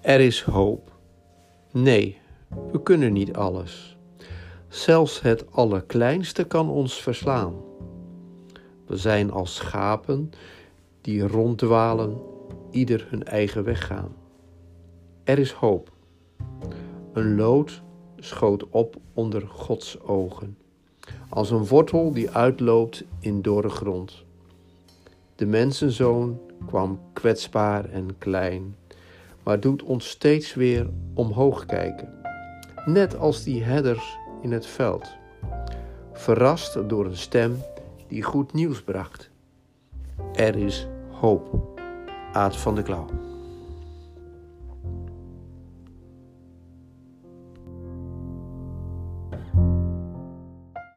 Er is hoop. Nee, we kunnen niet alles. Zelfs het allerkleinste kan ons verslaan. We zijn als schapen die ronddwalen, ieder hun eigen weg gaan. Er is hoop. Een lood schoot op onder Gods ogen, als een wortel die uitloopt in dorre grond. De mensenzoon kwam kwetsbaar en klein, maar doet ons steeds weer omhoog kijken, net als die herders in het veld, verrast door een stem die goed nieuws bracht. Er is hoop. Aad van de Klauw.